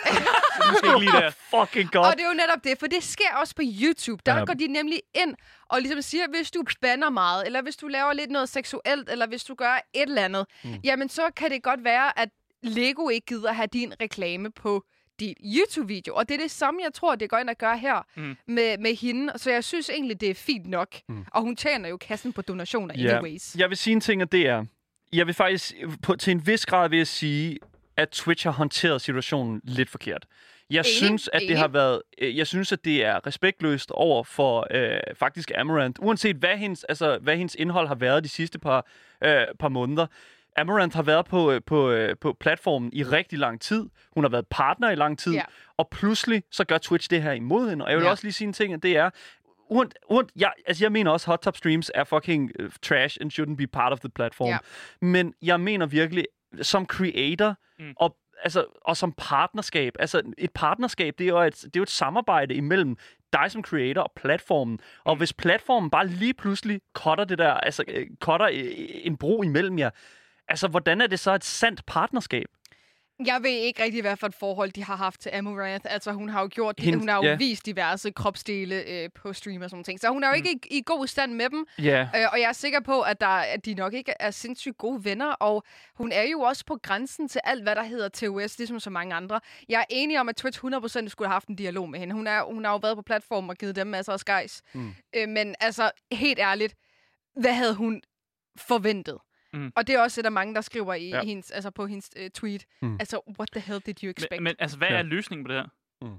måske ikke lige det.
fucking god.
Og det er jo netop det, for det sker også på YouTube. Der
Ja.
går de nemlig ind og ligesom siger, hvis du banner meget, eller hvis du laver lidt noget seksuelt, eller hvis du gør et eller andet, mm. jamen så kan det godt være, at Lego ikke gider have din reklame på din YouTube-video. Og det er det samme, jeg tror, det går ind og gør her mm. med, med hende. Så jeg synes egentlig, det er fint nok. Mm. Og hun tjener jo kassen på donationer
Ja.
anyways.
Jeg vil sige en ting, og det er, jeg vil faktisk på, til en vis grad vil jeg sige, at Twitch har håndteret situationen lidt forkert. Jeg
Enig,
synes, at det
enig.
har været, øh, jeg synes, at det er respektløst over for øh, faktisk Amaranth, uanset hvad hendes, altså, hvad hendes indhold har været de sidste par, øh, par måneder. Amaranth har været på, øh, på, øh, på platformen i rigtig lang tid. Hun har været partner i lang tid.
Ja.
Og pludselig så gør Twitch det her imod hende. Og jeg vil
Ja.
også lige sige en ting, og det er, Uant, uant, jeg, altså jeg mener også, hot top streams er fucking trash and shouldn't be part of the platform.
Ja.
Men jeg mener virkelig, som creator
mm.
og, altså, og som partnerskab. Altså, et partnerskab, det er jo et, det er jo et samarbejde imellem dig som creator og platformen. Og
Mm.
hvis platformen bare lige pludselig cutter det der, altså øh, cutter øh, en bro imellem jer, altså, hvordan er det så et sandt partnerskab?
Jeg ved ikke rigtig, hvad for et forhold de har haft til Amaranth. Altså, hun har jo gjort,
Hende-
hun har jo
ja.
vist diverse kropsdele øh, på stream og sådan ting. Så hun er jo ikke i, i god stand med dem.
Ja.
Øh, og jeg er sikker på, at, der, at de nok ikke er sindssygt gode venner, og hun er jo også på grænsen til alt, hvad der hedder TOS, ligesom så mange andre. Jeg er enig om, at Twitch 100% skulle have haft en dialog med hende. Hun, er, hun har jo været på platformen og givet dem masser af skejs.
Mm.
Øh, men altså, helt ærligt, hvad havde hun forventet?
Mm.
Og det er også et af mange, der skriver i
Ja.
ja. hendes, altså på hendes uh, tweet.
Mm.
Altså, what the hell did you expect?
Men, men altså, hvad
Ja.
er løsningen på det her?
Mm.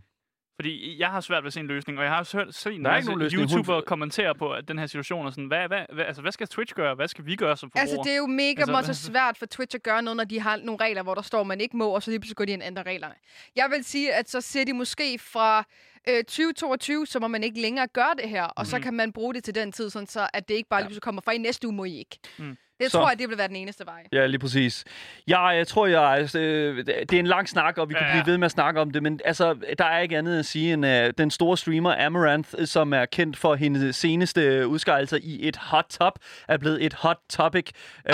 Fordi jeg har svært ved at se en løsning, og jeg har også hørt set en
Der
masse
løsning. Hun-
YouTubere kommentere på at den her situation, og sådan, hvad, hvad, hvad, altså, hvad skal Twitch gøre? Hvad skal vi gøre som forbrugere?
Altså, det er jo mega
Altså,
altså,
hvad-
svært for Twitch at gøre noget, når de har nogle regler, hvor der står, man ikke må, og så lige pludselig går de ind og ændrer reglerne. Jeg vil sige, at så ser de måske fra øh, 2022, så må man ikke længere gøre det her, og så
Mhm.
kan man bruge det til den tid, sådan så at det ikke bare lige pludselig kommer fra i næste uge, må I ikke.
Mm.
Det
Så-
tror jeg, det vil være den eneste vej.
Ja, lige præcis. Jeg, jeg tror, jeg, øh, det er en lang snak, og vi
Ja,
kunne
ja.
blive ved med at snakke om det, men altså, der er ikke andet at sige end uh, den store streamer Amaranth, øh, som er kendt for hendes seneste udskejelser i et hot top, er blevet et hot topic øh,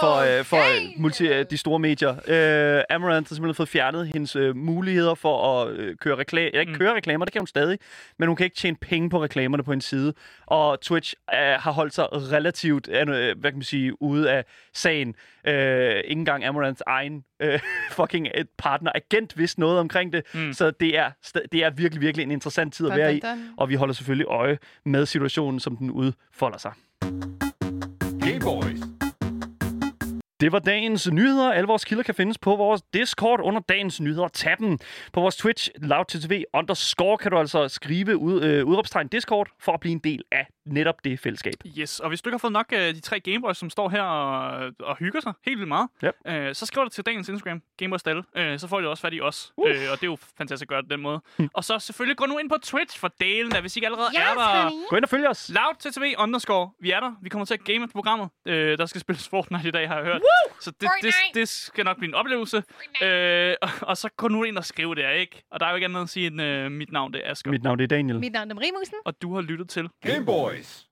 for, øh, for
Okay.
multi, øh, de store medier. Øh, Amaranth har simpelthen fået fjernet hendes øh, muligheder for at øh, køre reklamer. Ja, ikke
Mm.
køre reklamer, det kan hun stadig, men hun kan ikke tjene penge på reklamerne på en side. Og Twitch øh, har holdt sig relativt, øh, hvad kan man sige, ude af sagen. Øh, ikke engang Amaranths egen øh, fucking øh, partner agent vidste noget omkring det.
Mm.
Så det er, det er virkelig, virkelig en interessant tid at være i. Og vi holder selvfølgelig øje med situationen, som den udfolder sig.
Gameboys.
Det var dagens nyheder. Alle vores kilder kan findes på vores Discord under dagens nyheder. Tag dem. På vores Twitch, loudttv underscore, kan du altså skrive ud, øh, udråbstegn Discord for at blive en del af netop det fællesskab.
Yes, og hvis du ikke har fået nok af de tre Gameboys, som står her og, og hygger sig helt vildt meget,
Yep.
øh, så skriv dig til dagens Instagram, Gameboys Dalle, øh, så får du også fat i os.
Uh.
Øh, og det er jo fantastisk at gøre det den måde. og så selvfølgelig gå nu ind på Twitch for delen, der hvis I ikke allerede
Yes,
er der.
honey.
Gå ind og følg os.
Loud til TV underscore. Vi er der. Vi kommer til at game programmet. Øh, der skal spilles Fortnite i dag, har jeg hørt. Så det, det, det, skal nok blive en oplevelse. Øh, og, og så gå nu ind og skriv der, ikke? Og der er jo ikke andet at sige, end øh, mit navn det er Asger.
Mit navn det er Daniel.
Mit navn er Marie Musen.
Og du har lyttet til
Gameboys.